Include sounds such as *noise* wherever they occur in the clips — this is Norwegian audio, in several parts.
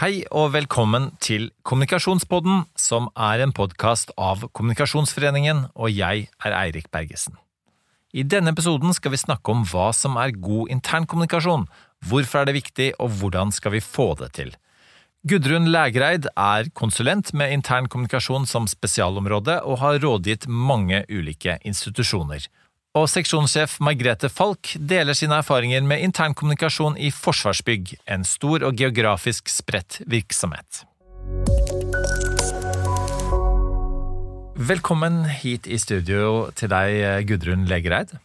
Hei og velkommen til Kommunikasjonspodden, som er en podkast av Kommunikasjonsforeningen, og jeg er Eirik Bergesen. I denne episoden skal vi snakke om hva som er god internkommunikasjon, hvorfor er det viktig, og hvordan skal vi få det til. Gudrun Lægreid er konsulent med intern kommunikasjon som spesialområde, og har rådgitt mange ulike institusjoner. Og seksjonssjef Margrethe Falk deler sine erfaringer med internkommunikasjon i Forsvarsbygg, en stor og geografisk spredt virksomhet. Velkommen hit i studio til deg, Gudrun Legereid.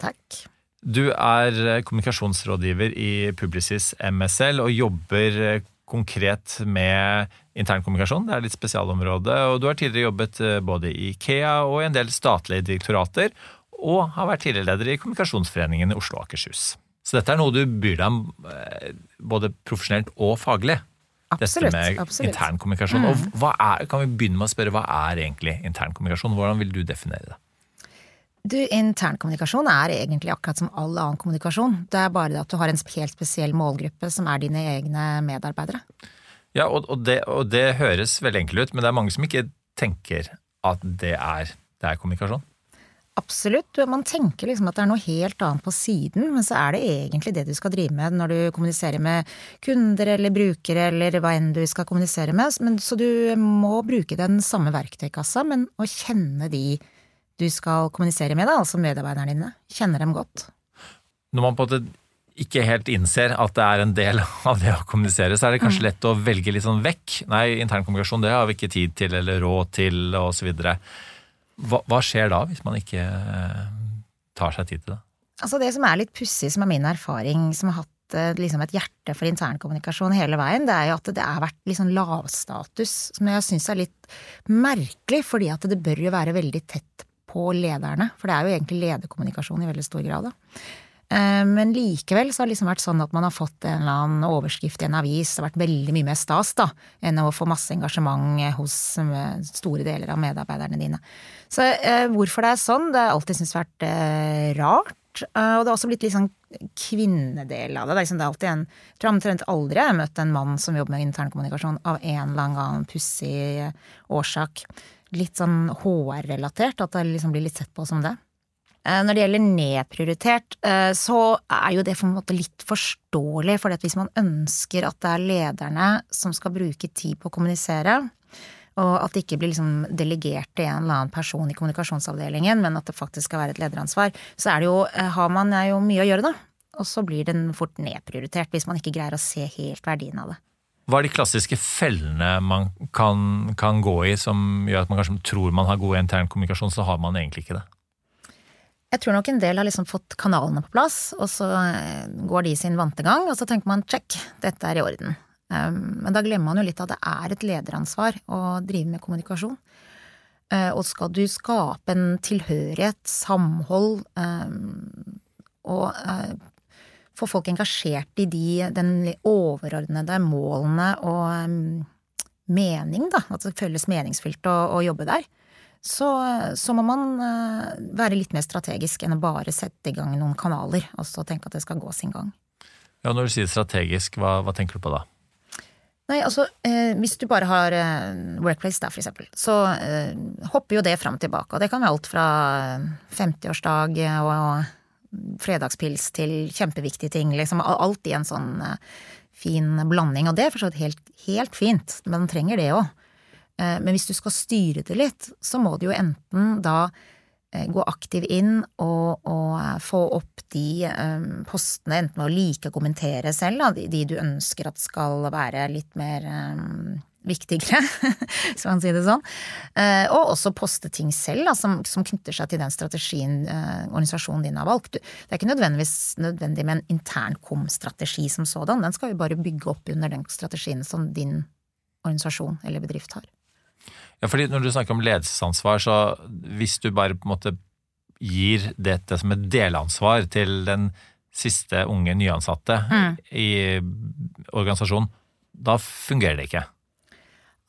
Takk. Du er kommunikasjonsrådgiver i Publicis MSL og jobber konkret med internkommunikasjon. Det er litt spesialområde, og du har tidligere jobbet både i IKEA og i en del statlige direktorater, og har vært tidligere leder i Kommunikasjonsforeningen i Oslo og Akershus. Så dette er noe du byr deg om eh, både profesjonelt og faglig. Absolutt. Dette med absolutt. internkommunikasjon. Mm. Og er, kan vi begynne med å spørre, hva er egentlig internkommunikasjon? Hvordan vil du definere det? Du, Internkommunikasjon er egentlig akkurat som all annen kommunikasjon. Det er bare det at du har en helt spesiell målgruppe som er dine egne medarbeidere. Ja, og, og, det, og det høres veldig enkelt ut, men det er mange som ikke tenker at det er, det er kommunikasjon. Absolutt. Man tenker liksom at det er noe helt annet på siden, men så er det egentlig det du skal drive med når du kommuniserer med kunder eller brukere eller hva enn du skal kommunisere med. Men, så du må bruke den samme verktøykassa, men å kjenne de du skal kommunisere med, da, altså medarbeiderne dine. Kjenne dem godt. Når man på en måte ikke helt innser at det er en del *laughs* av det å kommunisere, så er det kanskje lett å velge litt sånn vekk. Nei, internkommunikasjon det har vi ikke tid til eller råd til, og så videre. Hva, hva skjer da, hvis man ikke eh, tar seg tid til det? Altså Det som er litt pussig, som er min erfaring, som har hatt eh, liksom et hjerte for internkommunikasjon hele veien, det er jo at det har vært litt sånn lavstatus, som jeg syns er litt merkelig, fordi at det bør jo være veldig tett på lederne. For det er jo egentlig lederkommunikasjon i veldig stor grad, da. Eh, Men likevel så har det liksom vært sånn at man har fått en eller annen overskrift i en avis. Det har vært veldig mye mer stas da, enn å få masse engasjement hos eh, store deler av medarbeiderne dine. Så eh, hvorfor det er sånn, det har alltid syntes vært eh, rart. Eh, og det har også blitt litt sånn kvinnedel av det. Det er, liksom, det er alltid en Jeg tror omtrent aldri jeg har møtt en mann som jobber med internkommunikasjon av en eller annen pussig årsak. Litt sånn HR-relatert, at det liksom blir litt sett på som det. Eh, Når det gjelder nedprioritert, eh, så er jo det på en måte litt forståelig. For hvis man ønsker at det er lederne som skal bruke tid på å kommunisere, og at det ikke blir liksom delegert til en eller annen person i kommunikasjonsavdelingen, men at det faktisk skal være et lederansvar, så er det jo, eh, har man jo mye å gjøre, da. Og så blir den fort nedprioritert hvis man ikke greier å se helt verdien av det. Hva er de klassiske fellene man kan, kan gå i som gjør at man kanskje tror man har god internkommunikasjon, så har man egentlig ikke det? Jeg tror nok en del har liksom fått kanalene på plass, og så eh, går de sin vante gang, og så tenker man check, dette er i orden. Um, Men da glemmer man jo litt at det er et lederansvar å drive med kommunikasjon. Uh, Og skal du skape en tilhørighet, samhold, um, og uh, få folk engasjert i de, den overordnede målene og um, mening, da, at det føles meningsfylt å, å jobbe der, så, så må man uh, være litt mer strategisk enn å bare sette i gang noen kanaler og så tenke at det skal gå sin gang. Ja, Når du sier strategisk, hva, hva tenker du på da? Nei, altså, eh, hvis du bare har eh, Workplace der, for eksempel, så eh, hopper jo det fram og tilbake. Og det kan være alt fra 50-årsdag og fredagspils til kjempeviktige ting. Liksom alt i en sånn eh, fin blanding. Og det er for så vidt helt, helt fint, men man trenger det òg. Eh, men hvis du skal styre det litt, så må du jo enten da eh, gå aktiv inn og, og eh, få opp de postene, enten ved å like og kommentere selv, da, de, du ønsker at skal være litt mer viktigere, *laughs* hvis man si det sånn. Og også poste ting selv da, som, som knytter seg til den strategien organisasjonen din har valgt. Det er ikke nødvendigvis nødvendig med en internkom-strategi som sådan, den skal jo bare bygge opp under den strategien som din organisasjon eller bedrift har. Ja, fordi Når du snakker om ledelsesansvar, så hvis du bare på en måte gir dette som et delansvar til den siste unge nyansatte Mm. i organisasjonen, da fungerer det ikke.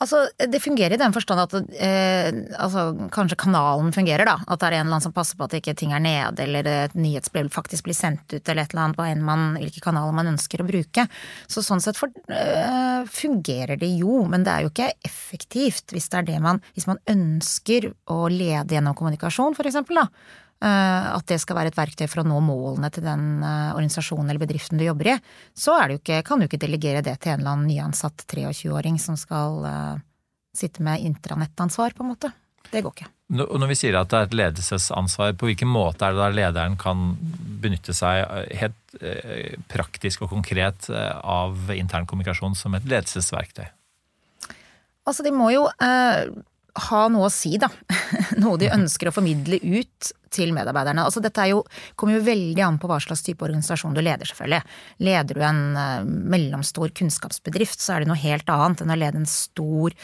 Altså, det fungerer i den forstand at eh, altså, kanskje kanalen fungerer, da. At det er en eller annen som passer på at ikke ting er nede, eller et nyhetsbrev faktisk blir sendt ut, eller et eller annet på en man, hvilke kanaler man ønsker å bruke. Så sånn sett for, eh, fungerer det jo, men det er jo ikke effektivt hvis det er det man Hvis man ønsker å lede gjennom kommunikasjon, for eksempel, da. Eh, at det skal være et verktøy for å nå målene til den eh, organisasjonen eller bedriften du jobber i, så ikke, kan du ikke delegere det til en eller annen nyansatt 23-åring som skal uh, sitte med intranettansvar, på en måte. Det går ikke. Når vi sier at det er et ledelsesansvar, på hvilken måte er det da lederen kan benytte seg helt praktisk og konkret av intern kommunikasjon som et ledelsesverktøy? Altså, de må jo eh, ha noe å si, da. *laughs* noe de ønsker å formidle ut til medarbeiderne. Altså dette jo, kommer jo veldig an på hva slags type organisasjon du leder, selvfølgelig. Leder du en uh, mellomstor kunnskapsbedrift, så er det noe helt annet enn å lede en stor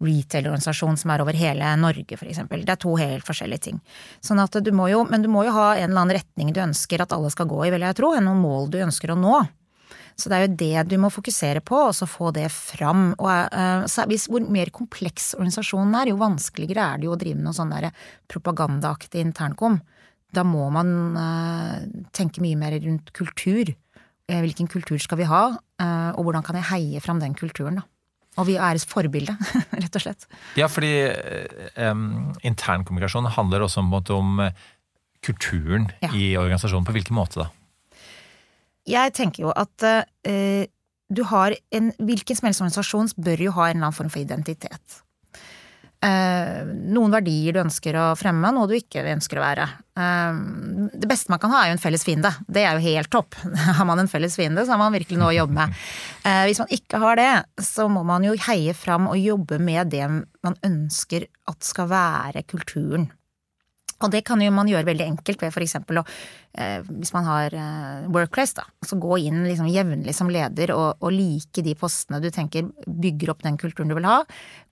retail-organisasjon som er over hele Norge, eksempel. Det er to helt forskjellige ting. Sånn at du må jo, men du må jo ha en eller annen retning du ønsker at alle skal gå i, vil jeg tro, enn noen mål du ønsker å nå. Så det er jo det du må fokusere på, og så få det fram. Og uh, hvis, hvor mer kompleks organisasjonen er, jo vanskeligere er det jo å drive med noe sånn propagandaaktig internkom. Da må man uh, tenke mye mer rundt kultur. Uh, hvilken kultur skal vi ha, og hvordan kan jeg heie fram den kulturen, da. Og vi et forbilde, *laughs* rett og slett. Ja, fordi um, internkommunikasjon handler også om, om kulturen ja. i organisasjonen. På hvilken måte da? Jeg tenker jo at eh, du har en Hvilken som helst organisasjon bør jo ha en eller annen form for identitet. Eh, noen verdier du ønsker å fremme, noe du ikke ønsker å være. Eh, det beste man kan ha er jo en felles fiende. Det er jo helt topp. *laughs* Har man en felles fiende, så har man virkelig noe å jobbe med. Eh, hvis man ikke har det, så må man jo heie fram og jobbe med det man ønsker at skal være kulturen og det kan jo man gjøre veldig enkelt ved eksempel å, eh, hvis man har eh, workplace, da, så gå inn liksom jevnlig som leder og, og, like de postene du tenker bygger opp den kulturen du vil ha.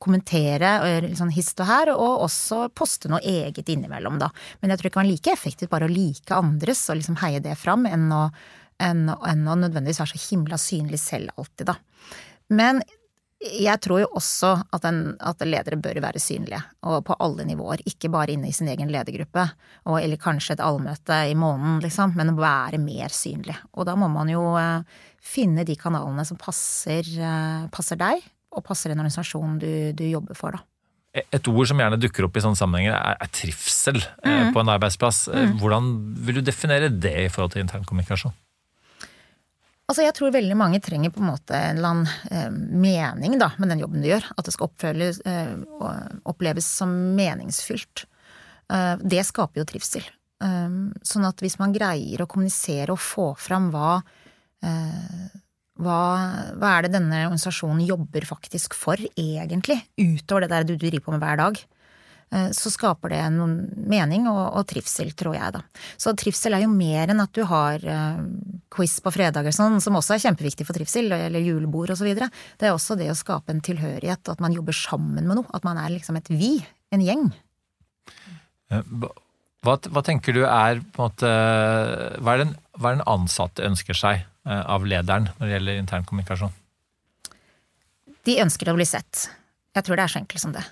Kommentere og liksom hist og her, og også poste noe eget innimellom, da. Men jeg tror ikke man er like effektivt bare å like andres og liksom heie det fram, enn å, enn, enn å nødvendigvis være så himla synlig selv alltid, da. Men jeg tror jo også at, en, at, ledere bør være synlige, og på alle nivåer. Ikke bare inne i sin egen ledergruppe, og, eller kanskje et allmøte i måneden, liksom, men være mer synlig. Og da må man jo eh, finne de kanalene som passer, eh, passer deg, og passer den organisasjonen du, du, jobber for, da. E, et ord som gjerne dukker opp i sånne sammenhenger, er, er trivsel eh, mm. på en arbeidsplass. Mm. Hvordan vil du definere det i forhold til internkommunikasjon? Altså, jeg tror veldig mange trenger på en måte en eller annen eh, mening da, med den jobben de gjør. At det skal oppfølges, eh, oppleves som meningsfylt. Eh, det skaper jo trivsel. Sånn at hvis man greier å kommunisere og få fram hva, hva, hva er det denne organisasjonen jobber faktisk for, egentlig? Utover det der du driver på med hver dag. Eh, så skaper det noen mening og, og, trivsel, tror jeg, da. Så trivsel er jo mer enn at du har uh, quiz på fredager, sånn, som også er kjempeviktig for trivsel, eller julebord osv. Det er også det å skape en tilhørighet, at man jobber sammen med noe. At man er liksom et vi, en gjeng. Eh, hva, hva tenker du er på en måte Hva er er den ansatte ønsker seg av lederen når det gjelder internkommunikasjon? De ønsker å bli sett. Jeg tror det er så enkelt som det.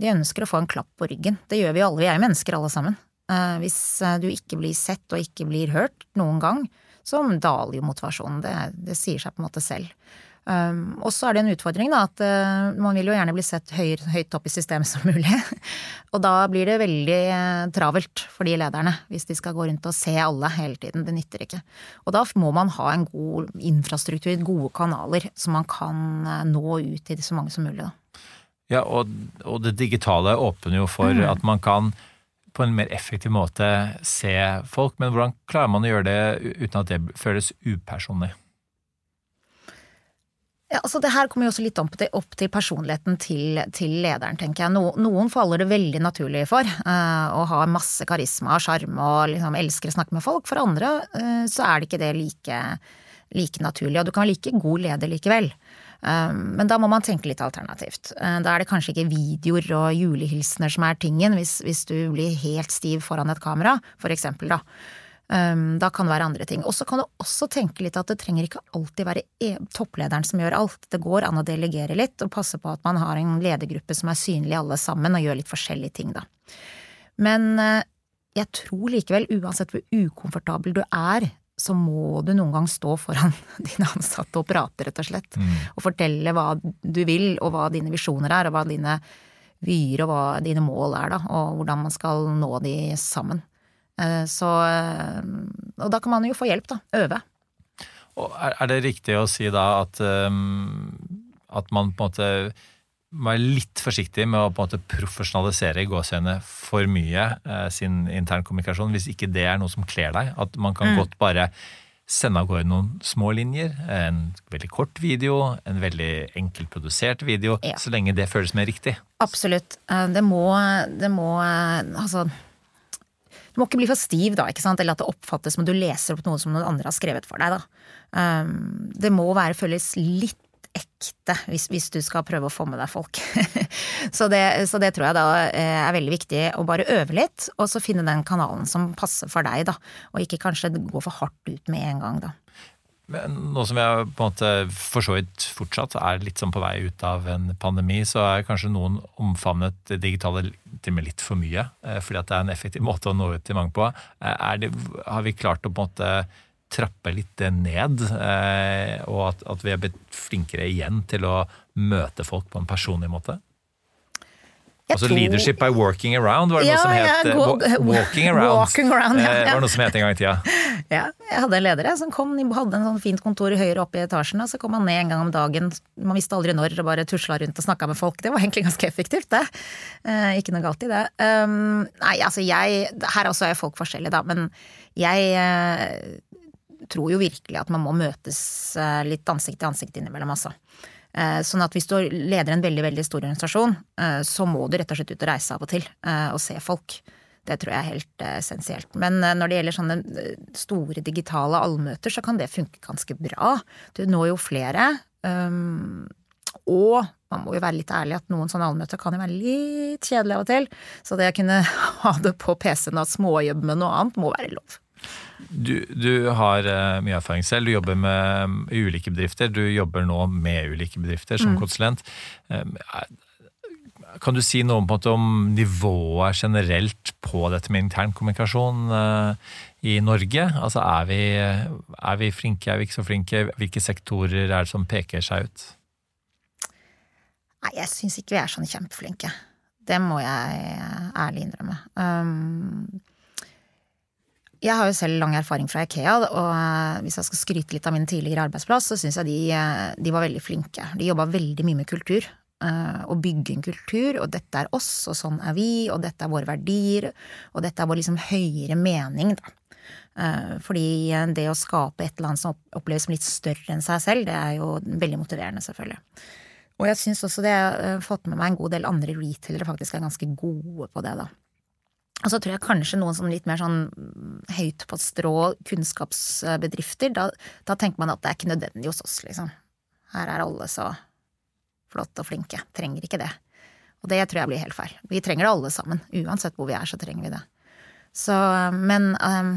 De ønsker å få en klapp på ryggen. Det gjør vi alle, vi er jo mennesker alle sammen. Eh, hvis eh, du ikke blir sett og ikke blir hørt noen gang, så daler jo motivasjonen. Det, det sier seg på en måte selv. Um, og så er det en utfordring, da, at uh, man vil jo gjerne bli sett høy, høyt opp i systemet som mulig. *laughs* og da blir det veldig uh, travelt for de lederne, hvis de skal gå rundt og se alle hele tiden. Det nytter ikke. Og da må man ha en god infrastruktur, gode kanaler, så man kan uh, nå ut til så mange som mulig. da. Ja, og, og, det digitale åpner jo for mm. at man kan på en mer effektiv måte se folk, men hvordan klarer man å gjøre det uten at det føles upersonlig? Ja, altså Det her kommer jo også litt opp til, opp til personligheten til, til, lederen, tenker jeg. No, noen faller det veldig naturlig for, uh, ha masse karisma og sjarm og liksom elsker å snakke med folk. For andre uh, så er det ikke det like, like naturlig, og du kan være like god leder likevel. Um, men da må man tenke litt alternativt. Uh, da er det kanskje ikke videoer og julehilsener som er tingen, hvis, hvis du blir helt stiv foran et kamera, for eksempel, da. Um, da kan det være andre ting. Og så kan du også tenke litt at det trenger ikke alltid være e topplederen som gjør alt. Det går an å delegere litt og passe på at man har en ledergruppe som er synlig alle sammen, og gjør litt forskjellige ting, da. Men uh, jeg tror likevel, uansett hvor ukomfortabel du er, så må du noen gang stå foran *laughs* dine ansatte og prate, rett og slett. Mm. Og fortelle hva du vil, og hva dine visjoner er, og hva dine vyer og hva dine mål er, da, og hvordan man skal nå de sammen. Eh, så eh, Og da kan man jo få hjelp, da. Øve. Og er det riktig å si da at, um, at man på en måte må være litt forsiktig med å på en måte profesjonalisere i gåseøynene for mye eh, sin internkommunikasjon, hvis ikke det er noe som kler deg? At man kan mm. godt bare sende av gårde noen små linjer, en veldig kort video, en veldig enkelt produsert video, ja. så lenge det føles mer riktig. Absolutt. Eh, det må, det må eh, Altså du må ikke bli for stiv, da, ikke sant? eller at det oppfattes som du leser opp noe som noen andre har skrevet for deg. Da. Eh, det må være føles litt ekte hvis, hvis, du skal prøve å få med deg folk. *laughs* så, det, så, det, tror jeg da er veldig viktig å bare øve litt, og så finne den kanalen som passer for deg, da. Og ikke kanskje gå for hardt ut med en gang, da. Nå som jeg på en måte for så vidt fortsatt er litt sånn på vei ut av en pandemi, så er kanskje noen omfavnet det digitale til med litt for mye. Eh, fordi at det er en effektiv måte å nå ut til mange på. Eh, det, har vi klart å på en måte trappe litt ned, eh, og at, at vi er blitt flinkere igjen til å møte folk på en personlig måte? Altså tror... Leadership by working around, var det ja, noe som het ja, go... Walking around. Walking around ja, ja. Var noe som het en gang i tida. *laughs* Ja, jeg hadde en leder som kom, hadde en sånn fint kontor høyere oppe i etasjen, og så kom han ned en gang om dagen, man visste aldri når, og bare tusla rundt og snakka med folk. Det var egentlig ganske effektivt, det. Eh, ikke noe galt i det. Um, nei, altså jeg Her også er folk forskjellige, da, men jeg eh, tror jo virkelig at man må møtes eh, litt ansikt til ansikt innimellom, altså. Eh, sånn at hvis du leder en veldig veldig stor organisasjon, eh, så må du rett og slett ut og reise av og til og se folk. Det tror jeg er helt essensielt. Men når det gjelder sånne store digitale allmøter, så kan det funke ganske bra. Du når jo flere. Og man må jo være litt ærlig at noen sånne allmøter kan jo være litt kjedelige av og til. Så det å kunne *laughs* ha det på PC-en og småjobbe med noe annet må være lov. Du, du, har uh, mye erfaring selv. Du jobber med ulike bedrifter. Du jobber nå med ulike bedrifter som mm. konsulent. Um, kan du si noe om, om, nivået generelt på dette med internkommunikasjon uh, i Norge? Altså er vi, er vi, flinke, er vi ikke så flinke? Hvilke sektorer er det som peker seg ut? Nei, jeg syns ikke vi er sånn kjempeflinke. Det må jeg ærlig innrømme. Um, jeg har jo selv lang erfaring fra Ikea, og eh, hvis jeg skal skryte litt av min tidligere arbeidsplass, så syns jeg de, eh, de, var veldig flinke. De jobba veldig mye med kultur. Å eh, bygge en kultur, og dette er oss, og sånn er vi, og dette er våre verdier, og dette er vår liksom høyere mening, da. Fordi det å skape et eller annet som oppleves som litt større enn seg selv, det er jo veldig motiverende, selvfølgelig. Og jeg syns også det, jeg har fått med meg en god del andre retailere faktisk er ganske gode på det, da. Og så tror jeg kanskje noen som litt mer sånn høyt på strå kunnskapsbedrifter, da, da, tenker man at det er ikke nødvendig hos oss, liksom. Her er alle så flotte og flinke. Trenger ikke det. Og det tror jeg blir helt feil. Vi trenger det alle sammen. Uansett hvor vi er, så trenger vi det. Så, men um,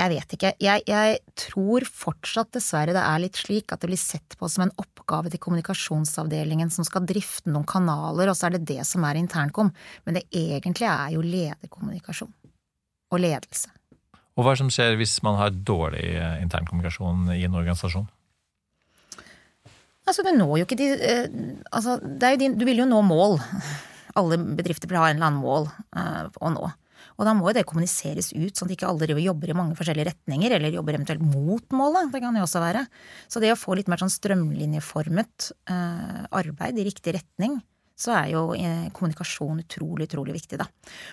jeg vet ikke. Jeg, jeg, tror fortsatt dessverre det er litt slik at det blir sett på som en oppgave til kommunikasjonsavdelingen som skal drifte noen kanaler, og så er det det som er internkom. Men det egentlig er jo lederkommunikasjon. Og ledelse. Og hva er det som skjer hvis man har dårlig eh, internkommunikasjon i en organisasjon? Altså, du når jo ikke de eh, Altså, din Du vil jo nå mål. Alle bedrifter vil ha en eller annen mål uh, å nå. Og da må jo det kommuniseres ut, sånn at ikke alle jobber i mange forskjellige retninger, eller jobber eventuelt mot målet. Det kan jo også være. Så det å få litt mer sånn strømlinjeformet eh, arbeid i riktig retning, så er jo eh, kommunikasjon utrolig, utrolig viktig, da.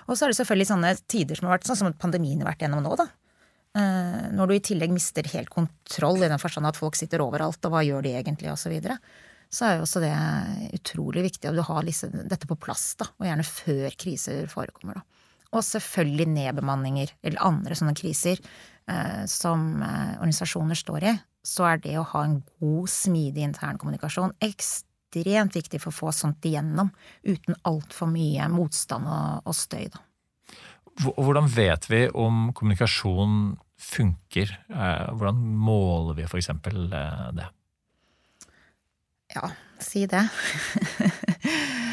Og så er det selvfølgelig sånne tider som har vært sånn som pandemien har vært gjennom nå, da. Eh, når du i tillegg mister helt kontroll i den forstand at folk sitter overalt, og hva gjør de egentlig, og så videre så er jo også det utrolig viktig at du har dette på plass, da, og gjerne før kriser forekommer, da. Og selvfølgelig nedbemanninger eller andre sånne kriser eh, som eh, organisasjoner står i. Så er det å ha en god, smidig internkommunikasjon ekstremt viktig for å få sånt igjennom uten altfor mye motstand og, og støy, da. Hvordan vet vi om kommunikasjon funker? Eh, hvordan måler vi f.eks. det? Ja, si det. *laughs*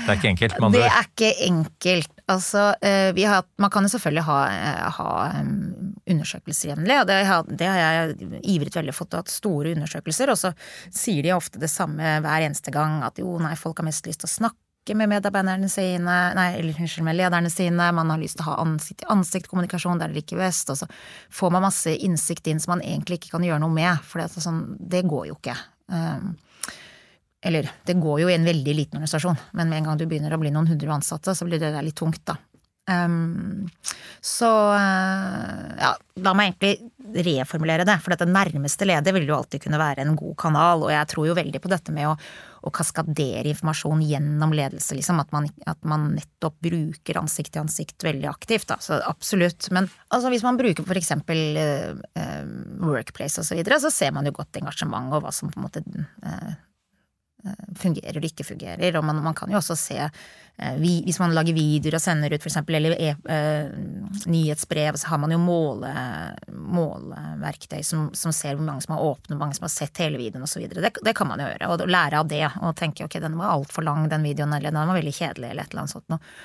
det er ikke enkelt? Man det er ikke enkelt. Altså, eh, har, man kan jo selvfølgelig ha, eh, ha undersøkelser jevnlig, og det har, det har, jeg ivret veldig for at store undersøkelser, og så sier de ofte det samme hver eneste gang, at jo, nei, folk har mest lyst til å snakke med medarbeiderne sine, nei, eller unnskyld, med lederne sine, man har lyst til å ha ansikt-til-ansikt-kommunikasjon det er det ikke best, og så får man masse innsikt inn som man egentlig ikke kan gjøre noe med, for det, sånn, det går jo ikke. Um, eller det går jo i en veldig liten organisasjon, men med en gang du begynner å bli noen hundre ansatte, så blir det der litt tungt, da. Um, så uh, ja, la meg egentlig reformulere det, for dette nærmeste leder vil jo alltid kunne være en god kanal, og jeg tror jo veldig på dette med å, å kaskadere informasjon gjennom ledelse, liksom. At man, at man nettopp bruker ansikt til ansikt veldig aktivt, da. Så absolutt. Men altså, hvis man bruker for eksempel uh, uh, Workplace og så videre, så ser man jo godt engasjement og hva som på en måte Eh, fungerer og ikke fungerer. Og man, man kan jo også se eh, vi, Hvis man lager videoer og sender ut f.eks. eller e, eh, nyhetsbrev, så har man jo måle, måleverktøy som, som, ser hvor mange som har åpnet, hvor mange som har sett hele videoen osv. Det, det kan man jo gjøre. Og lære av det. Og tenke ok, den var altfor lang, den videoen, eller den var veldig kjedelig, eller et eller annet sånt noe.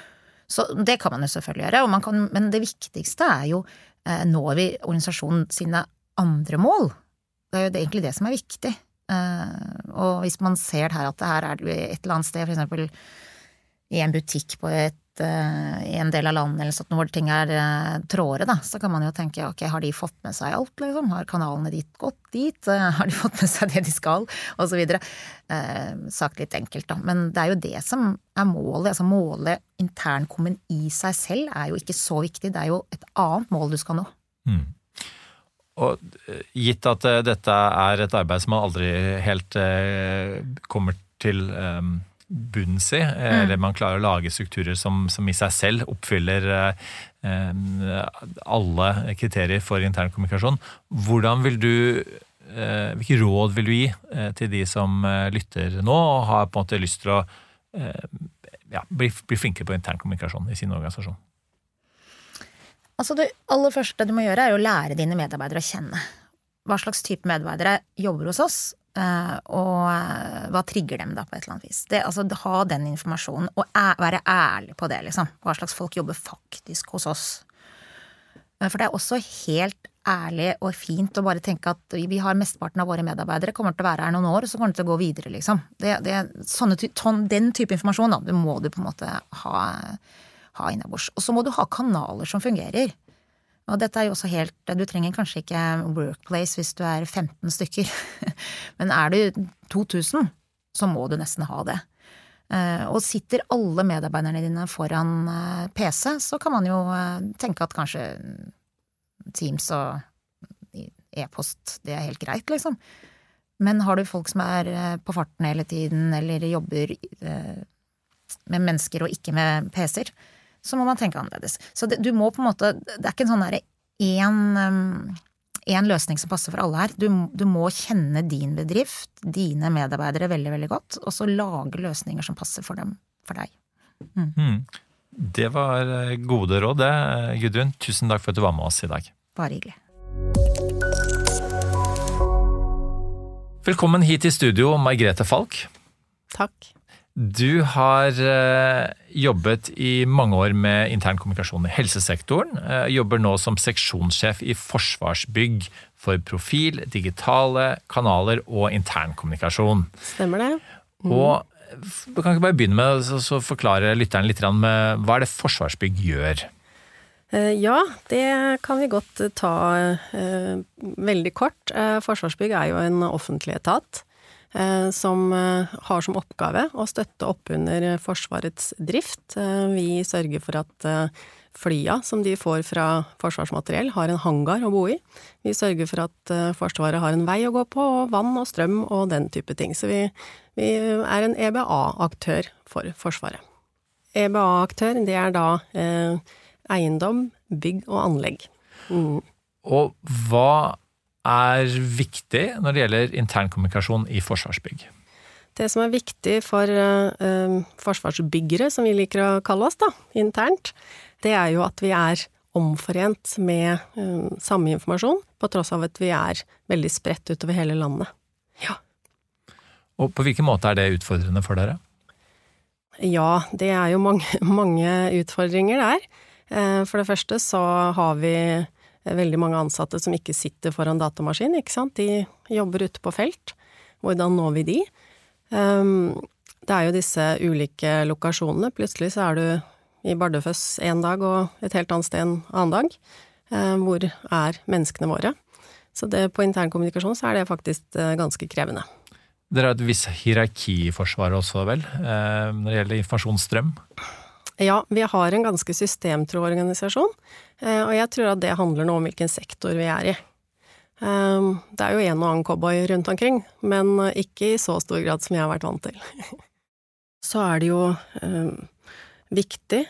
Så det kan man jo selvfølgelig gjøre. Kan, men det viktigste er jo eh, når vi organisasjonen sine andre mål? Det er jo egentlig det som er viktig. Eh, og hvis man ser her at det her er et eller annet sted, for eksempel i en butikk på et, eh, i en del av landet eller sånt, hvor ting er eh, da, så kan man jo tenke ok, har de fått med seg alt, liksom? Har kanalene ditt gått dit? Har de fått med seg det de skal? Og så videre. Eh, sagt litt enkelt, da. Men det er jo det som er målet. Altså målet internkommen i seg selv er jo ikke så viktig, det er jo et annet mål du skal nå. Mm. Og eh, gitt at eh, dette er et arbeid som man aldri helt eh, kommer til bunns i, mm. eller man klarer å lage strukturer som, som i seg selv oppfyller alle kriterier for intern kommunikasjon, hvordan vil du hvilke råd vil du gi til de som lytter nå og har på en måte lyst til å ja, bli, bli flinkere på intern kommunikasjon i sin organisasjon? Altså Det aller første du må gjøre, er å lære dine medarbeidere å kjenne. Hva slags type medarbeidere jobber hos oss, eh, og eh, hva trigger dem da på et eller annet vis. Det, altså Ha den informasjonen, og være ærlig på det, liksom. Hva slags folk jobber faktisk hos oss. Eh, for det er også helt ærlig og fint å bare tenke at vi har mesteparten av våre medarbeidere kommer til å være her noen år, og så kommer de til å gå videre, liksom. Det, det, sånne, den type informasjon, da, det må du på en måte ha ha innabords. Og så må du ha kanaler som fungerer. Og dette er jo også helt Du trenger kanskje ikke Workplace hvis du er 15 stykker, *laughs* men er du 2000, så må du nesten ha det. Eh, og sitter alle medarbeiderne dine foran eh, PC, så kan man jo eh, tenke at kanskje Teams og e-post, det er helt greit, liksom. Men har du folk som er på farten hele tiden, eller jobber med mennesker og ikke med PC-er, så må man tenke annerledes. Så det, du må på en måte Det er ikke en sånn derre én én løsning som passer for alle her. Du, du, må kjenne din bedrift, dine medarbeidere, veldig, veldig godt, og så lage løsninger som passer for dem, for deg. Mm. Mm. Det var eh, gode råd, det. Gudrun, tusen takk for at du var med oss i dag. Bare hyggelig. Velkommen hit i studio, Margrethe Falk. Takk. Du har eh, jobbet i mange år med intern kommunikasjon i helsesektoren. Eh, jobber nå som seksjonssjef i Forsvarsbygg for profil, digitale kanaler og internkommunikasjon. Stemmer det. Mm. Og du kan ikke bare begynne med å forklare lytteren litt med hva er det Forsvarsbygg gjør? Eh, ja, det kan vi godt ta veldig kort. Forsvarsbygg er jo en offentlig etat. Eh, som eh, har som oppgave å støtte opp under Forsvarets drift. Eh, vi sørger for at flya som de får fra Forsvarsmateriell, har en hangar å bo i. Vi sørger for at Forsvaret har en vei å gå på, og vann og strøm og den type ting. Så vi, vi er en EBA-aktør for Forsvaret. EBA-aktør, det er da eh, eiendom, bygg og anlegg. Mm. Og hva er viktig når det gjelder internkommunikasjon i Forsvarsbygg? Det som er viktig for uh, forsvarsbyggere, som vi liker å kalle oss da, internt, det er jo at vi er omforent med uh, samme informasjon, på tross av at vi er veldig spredt utover hele landet. Ja. Og på hvilken måte er det utfordrende for dere? Ja, det er jo mange, *laughs* mange utfordringer der. Uh, for det første så har vi veldig mange ansatte som ikke sitter foran datamaskin, ikke sant. De jobber ute på felt. Hvordan når vi de? Um, det er jo disse ulike lokasjonene. Plutselig så er du i Bardufoss én dag og et helt annet sted en annen dag. Uh, hvor er menneskene våre? Så det, på internkommunikasjon så er det faktisk uh, ganske krevende. Dere har et visst hierarki i Forsvaret også, vel, når det gjelder informasjonsstrøm? Ja, vi har en ganske systemtro organisasjon, eh, og jeg tror at det handler noe om hvilken sektor vi er i. Eh, det er jo en og annen cowboy rundt omkring, men ikke i så stor grad som jeg har vært vant til. *laughs* Så er det jo eh, viktig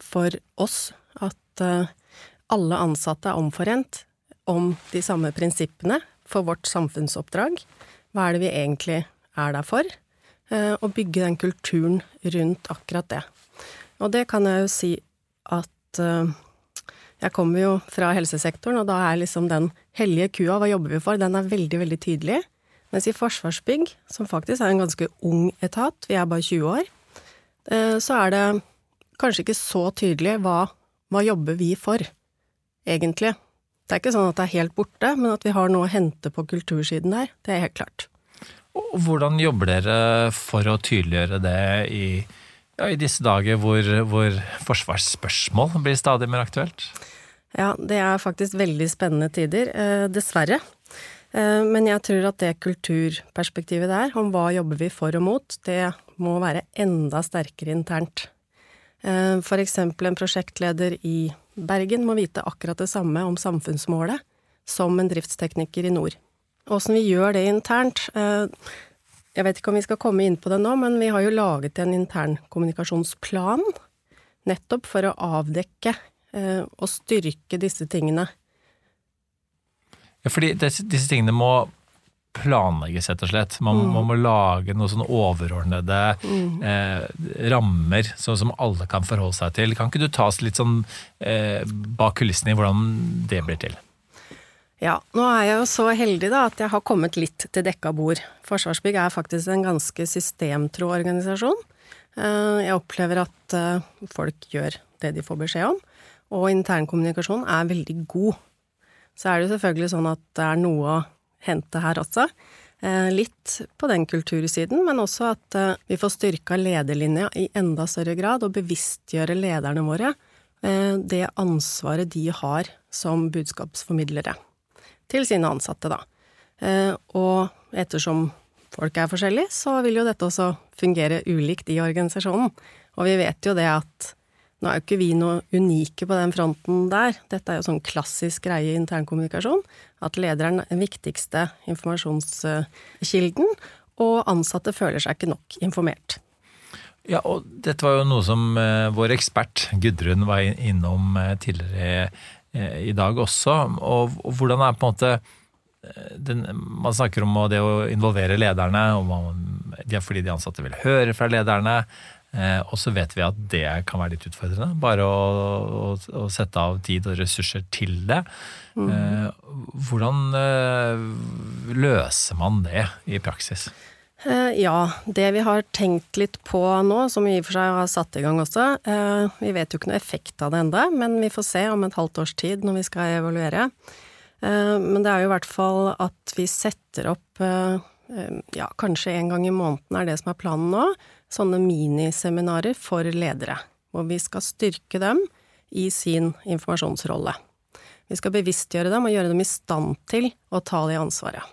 for oss at alle ansatte er omforent om de samme prinsippene for vårt samfunnsoppdrag. Hva er det vi egentlig er der for? Og bygge den kulturen rundt akkurat det. Og det kan jeg jo si at uh, jeg kommer jo fra helsesektoren, og da er liksom den hellige kua, hva jobber vi for, den er veldig, veldig tydelig. Mens i Forsvarsbygg, som faktisk er en ganske ung etat, vi er bare 20 år, uh, så er det kanskje ikke så tydelig hva, hva jobber vi for, egentlig. Det er ikke sånn at det er helt borte, men at vi har noe å hente på kultursiden der, det er helt klart. Og hvordan jobber dere for å tydeliggjøre det i ja, I disse dager hvor, hvor forsvarsspørsmål blir stadig mer aktuelt? Ja, det er faktisk veldig spennende tider, eh, dessverre. Eh, men jeg tror at det kulturperspektivet der, om hva jobber vi for og mot, det må være enda sterkere internt. F.eks. for eksempel en prosjektleder i Bergen må vite akkurat det samme om samfunnsmålet som en driftstekniker i nord. Åssen vi gjør det internt, eh, jeg vet ikke om vi skal komme inn på det nå, men vi har jo laget en internkommunikasjonsplan nettopp for å avdekke eh, og styrke disse tingene. Ja, fordi disse, disse tingene må planlegges, rett og slett. Man, mm. man må lage noen sånne overordnede mm. eh, rammer så, som alle kan forholde seg til. Kan ikke du ta oss litt sånn eh, bak kulissene i hvordan det blir til? Ja, nå er jeg jo så heldig da at jeg har kommet litt til dekka bord. Forsvarsbygg er faktisk en ganske systemtro organisasjon. Eh, jeg opplever at eh, folk gjør det de får beskjed om, og internkommunikasjon er veldig god. Så er det jo selvfølgelig sånn at det er noe å hente her også. Eh, litt på den kultursiden, men også at vi får styrka lederlinja i enda større grad, og bevisstgjøre lederne våre det ansvaret de har som budskapsformidlere til sine ansatte, da. Eh, og ettersom folk er forskjellige, så vil jo dette også fungere ulikt i organisasjonen. Og vi vet jo det at nå er jo ikke vi noe unike på den fronten der. Dette er jo sånn klassisk greie i internkommunikasjon. At lederen er den viktigste informasjonskilden, og ansatte føler seg ikke nok informert. Ja, og dette var jo noe som uh, vår ekspert Gudrun var innom uh, tidligere Eh, i dag også. Og, og hvordan er på en måte eh, den, Man snakker om det å involvere lederne, man, fordi de ansatte vil høre fra lederne. Eh, og så vet vi at det kan være litt utfordrende. Bare å, å, å sette av tid og ressurser til det. Mm. Eh, hvordan eh, løser man det i praksis? Eh, ja, det vi har tenkt litt på nå, som vi i og for seg har satt i gang også eh, Vi vet jo ikke noe effekt av det enda, men vi får se om et halvt års tid når vi skal evaluere. Eh, men det er jo i hvert fall at vi setter opp, ja, kanskje en gang i måneden er det som er planen nå, sånne miniseminarer for ledere. Hvor vi skal styrke dem i sin informasjonsrolle. Vi skal bevisstgjøre dem og gjøre dem i stand til å ta det ansvaret.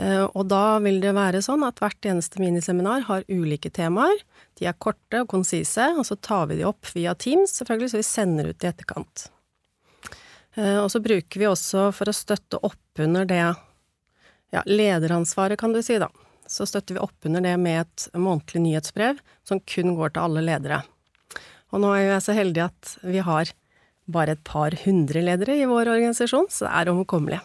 Eh, og da vil det være sånn at hvert eneste miniseminar har ulike temaer. De er korte og konsise, og så tar vi de opp via Teams, selvfølgelig, så vi sender ut i etterkant. Eh, og så bruker vi også for å støtte opp under det ja, lederansvaret, kan du si, da. Så støtter vi opp under det med et månedlig nyhetsbrev som kun går til alle ledere. Og nå er jo jeg så heldig at vi har bare et par hundre ledere i vår organisasjon, så det er overkommelig.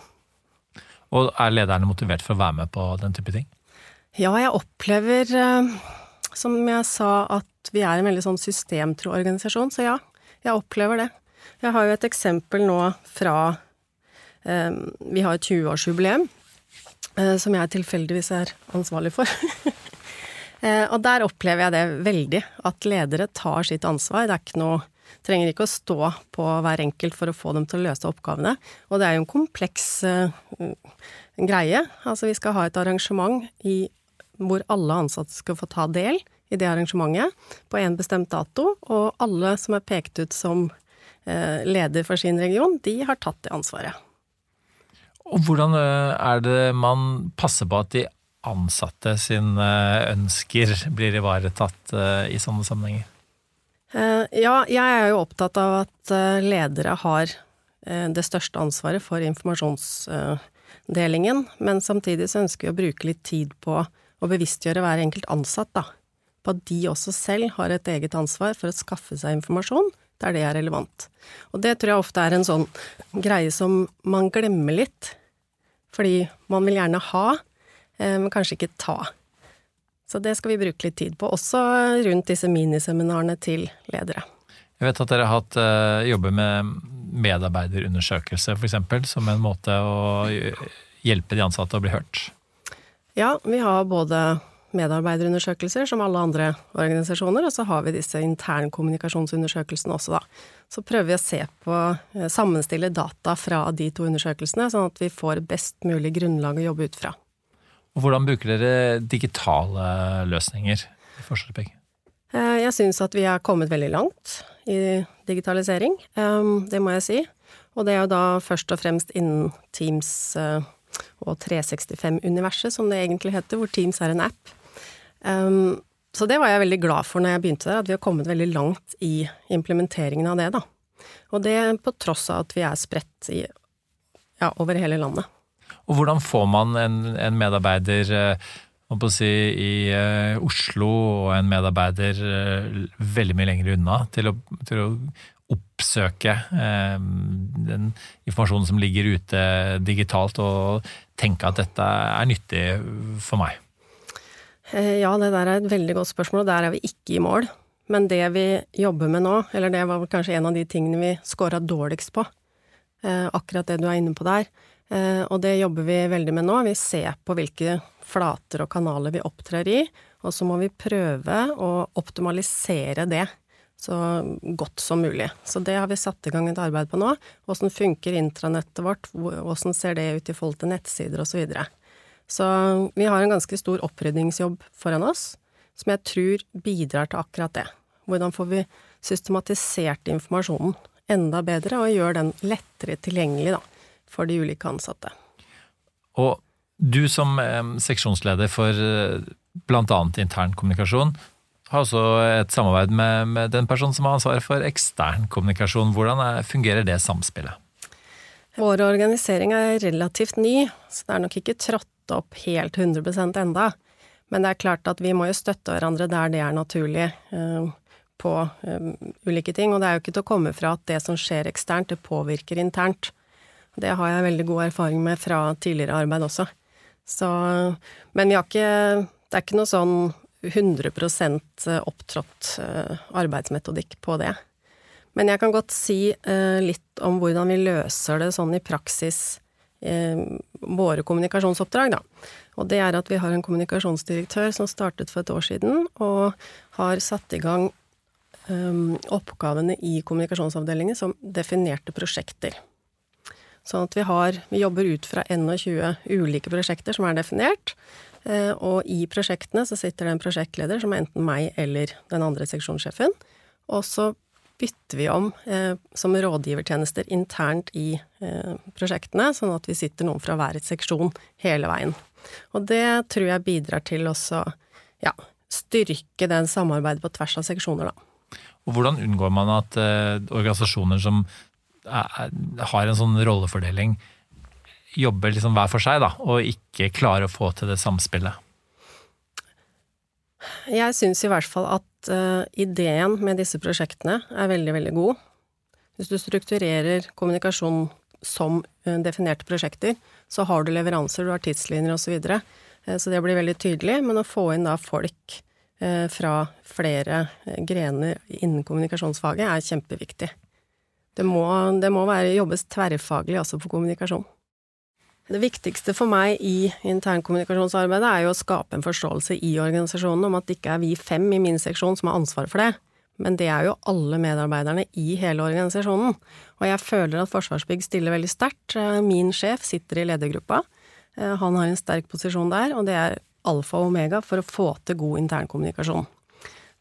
Og er lederne motivert for å være med på den type ting? Ja, jeg opplever, eh, som jeg sa, at vi er en veldig sånn systemtro organisasjon, så ja, jeg opplever det. Jeg har jo et eksempel nå fra eh, Vi har et 20-årsjubileum eh, som jeg tilfeldigvis er ansvarlig for. *laughs* og der opplever jeg det veldig, at ledere tar sitt ansvar. Det er ikke noe Trenger ikke å stå på hver enkelt for å få dem til å løse oppgavene. Og det er jo en kompleks uh, greie. Altså vi skal ha et arrangement i, hvor alle ansatte skal få ta del i det arrangementet på en bestemt dato, og alle som er pekt ut som uh, leder for sin region, de har tatt det ansvaret. Og hvordan eh, er det man passer på at de ansatte sine ønsker blir ivaretatt i sånne sammenhenger? Eh, ja, jeg er jo opptatt av at eh, ledere har eh, det største ansvaret for informasjonsdelingen, men samtidig så ønsker vi å bruke litt tid på å bevisstgjøre hver enkelt ansatt, da. På at de også selv har et eget ansvar for å skaffe seg informasjon der det er relevant. Og det tror jeg ofte er en sånn greie som man glemmer litt, fordi man vil gjerne ha, men kanskje ikke ta. Så det skal vi bruke litt tid på, også rundt disse miniseminarene til ledere. Jeg vet at dere har hatt uh, jobber med medarbeiderundersøkelse f.eks. som en måte å hjelpe de ansatte å bli hørt. Ja, vi har både medarbeiderundersøkelser som alle andre organisasjoner, og så har vi disse internkommunikasjonsundersøkelsene også, da. Så prøver vi å se på, eh, sammenstille data fra de to undersøkelsene, sånn at vi får best mulig grunnlag å jobbe ut fra. Hvordan bruker dere digitale løsninger i Forsvarsbygg? Eh, jeg syns at vi er kommet veldig langt i digitalisering, ehm, det må jeg si. Og det er jo da først og fremst innen Teams eh, og 365-universet, som det egentlig heter, hvor Teams er en app. Så det var jeg veldig glad for når jeg begynte der, at vi har kommet veldig langt i implementeringen av det, da. Og det på tross av at vi er spredt i, ja, over hele landet. Og hvordan får man en, en medarbeider eh, si, i uh, Oslo og en medarbeider uh, veldig mye lenger unna til å, til å oppsøke uh, den informasjonen som ligger ute digitalt, og tenke at dette er nyttig for meg? Ja, det der er et veldig godt spørsmål, og der er vi ikke i mål. Men det vi jobber med nå, eller det var kanskje en av de tingene vi scora dårligst på, akkurat det du er inne på der, Eh, og det jobber vi veldig med nå. Vi ser på hvilke flater og kanaler vi opptrer i, og så må vi prøve å optimalisere det så godt som mulig. Så det har vi satt i gang et arbeid på nå. Åssen funker intranettet vårt, åssen ser det ut i forhold til nettsider osv. Så, videre. så vi har en ganske stor opprydningsjobb foran oss, som jeg tror bidrar til akkurat det. Hvordan får vi systematisert informasjonen enda bedre, og gjør den lettere tilgjengelig, da for de ulike ansatte. Og du som eh, seksjonsleder for eh, bl.a. intern kommunikasjon, har også et samarbeid med, med, den personen som har ansvaret for ekstern kommunikasjon. Hvordan er, fungerer det samspillet? Vår organisering er relativt ny, så det er nok ikke trådt opp helt 100% enda. Men det er klart at vi må jo støtte hverandre der det er naturlig uh, på ulike ting. Og det er jo ikke til å komme fra at det som skjer eksternt, det påvirker internt. Det har jeg veldig god erfaring med fra tidligere arbeid også. Så, men vi har ikke Det er ikke noe sånn 100 opptrådt eh, arbeidsmetodikk på det. Men jeg kan godt si eh, litt om hvordan vi løser det sånn i praksis, eh, våre kommunikasjonsoppdrag, da. Og det er at vi har en kommunikasjonsdirektør som startet for et år siden, og har satt i gang oppgavene i kommunikasjonsavdelingen som definerte prosjekter. Sånn at vi har Vi jobber ut fra 21 ulike prosjekter som er definert. Eh, og i prosjektene så sitter det en prosjektleder som er enten meg eller den andre seksjonssjefen. Og så bytter vi om eh, som rådgivertjenester internt i eh, prosjektene, sånn at vi sitter noen fra hver seksjon hele veien. Og det tror jeg bidrar til også ja, styrke den samarbeidet på tvers av seksjoner, da. Og hvordan unngår man at eh, organisasjoner som har en sånn rollefordeling, jobber liksom hver for seg, da, og ikke klarer å få til det samspillet? Jeg syns i hvert fall at uh, ideen med disse prosjektene er veldig, veldig god. Hvis du strukturerer kommunikasjon som uh, definerte prosjekter, så har du leveranser, du har tidslinjer osv. Så, videre. så det blir veldig tydelig. Men å få inn da folk fra flere grener innen kommunikasjonsfaget er kjempeviktig. Det må, det må være, jobbes tverrfaglig også på kommunikasjon. Det viktigste for meg i internkommunikasjonsarbeidet er jo å skape en forståelse i organisasjonen om at det ikke er vi fem i min seksjon som har ansvaret for det, men det er jo alle medarbeiderne i hele organisasjonen. Og jeg føler at Forsvarsbygg stiller veldig sterkt. Min sjef sitter i ledergruppa. Han har en sterk posisjon der, og det er alfa og omega for å få til god internkommunikasjon.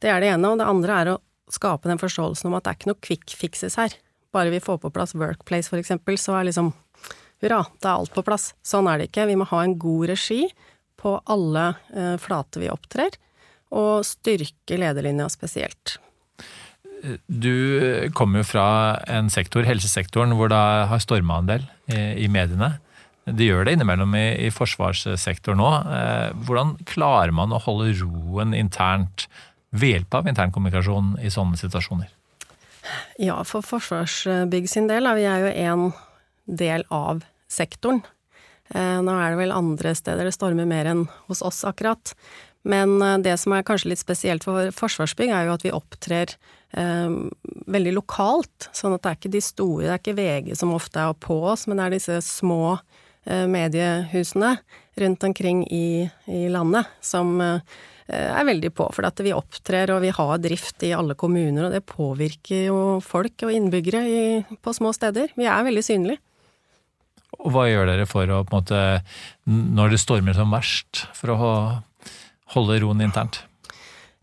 Det er det ene, og det andre er å skape den forståelsen om at det er ikke noe quick fixes her. Bare vi får på plass Workplace, for eksempel, så er liksom hurra, da er alt på plass. Sånn er det ikke. Vi må ha en god regi på alle eh, flater vi opptrer, og styrke lederlinja spesielt. Du kommer jo fra en sektor, helsesektoren, hvor det har storma en del i, mediene. Det gjør det innimellom i, i forsvarssektoren nå. Eh, hvordan klarer man å holde roen internt ved hjelp av internkommunikasjon i sånne situasjoner? Ja, for Forsvarsbygg sin del er vi jo en del av sektoren. Eh, nå er det vel andre steder det stormer mer enn hos oss akkurat. Men eh, det som er kanskje litt spesielt for Forsvarsbygg, er jo at vi opptrer eh, veldig lokalt. Sånn at det er ikke de store, det er ikke VG som ofte er på oss, men det er disse små Eh, mediehusene rundt omkring i, i landet som eh, er veldig på. For at vi opptrer og vi har drift i alle kommuner, og det påvirker jo folk og innbyggere i, på små steder. Vi er veldig synlige. Og hva gjør dere for å, på en måte, når det stormer som verst, for å holde roen internt?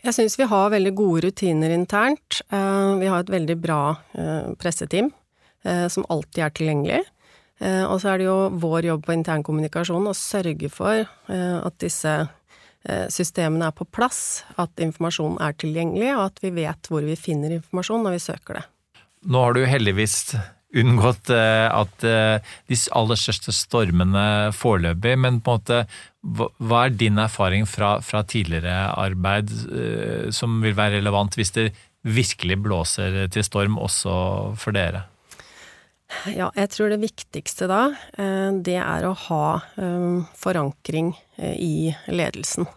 Jeg syns vi har veldig gode rutiner internt. Eh, vi har et veldig bra presseteam som alltid er tilgjengelig. Eh, og så er det jo vår jobb på internkommunikasjon å sørge for eh, at disse eh, systemene er på plass, at informasjonen er tilgjengelig, og at vi vet hvor vi finner informasjon når vi søker det. Nå har du heldigvis unngått at de aller største stormene foreløpig, men på en måte hva er din erfaring fra, fra tidligere arbeid som vil være relevant hvis det virkelig blåser til storm også for dere? Ja, jeg tror det viktigste da, eh, det er å ha eh, forankring eh, i ledelsen.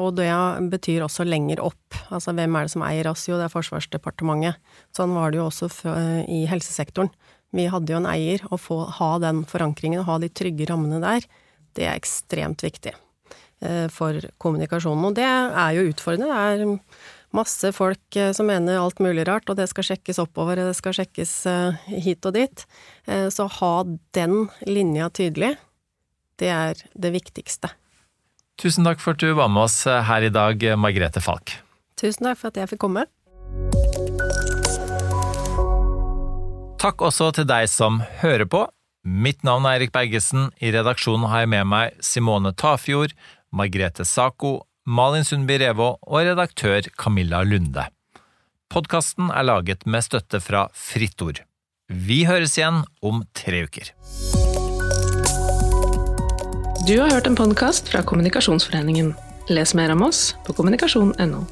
Og det betyr også lenger opp. Altså hvem er det som eier oss? Jo, det er Forsvarsdepartementet. Sånn var det jo også i helsesektoren. Vi hadde jo en eier. Å få ha den forankringen, ha de trygge rammene der, det er ekstremt viktig for kommunikasjonen. Og det er jo utfordrende. Det er masse folk eh, som mener alt mulig rart, og det skal sjekkes oppover, og det skal sjekkes eh, hit og dit. Eh, så ha den linja tydelig, det er det viktigste. Tusen takk for at du var med oss her i dag, Margrethe Falk. Tusen takk for at jeg fikk komme. Takk også til deg som hører på. Mitt navn er Eirik Bergesen. I redaksjonen har jeg med meg Simone Tafjord, Margrethe Sako, Malin Sundby Revå og redaktør Camilla Lunde. Podkasten er laget med støtte fra Fritt Ord. Vi høres igjen om tre uker. Du har hørt en podkast fra Kommunikasjonsforeningen. Les mer om oss på kommunikasjon.no.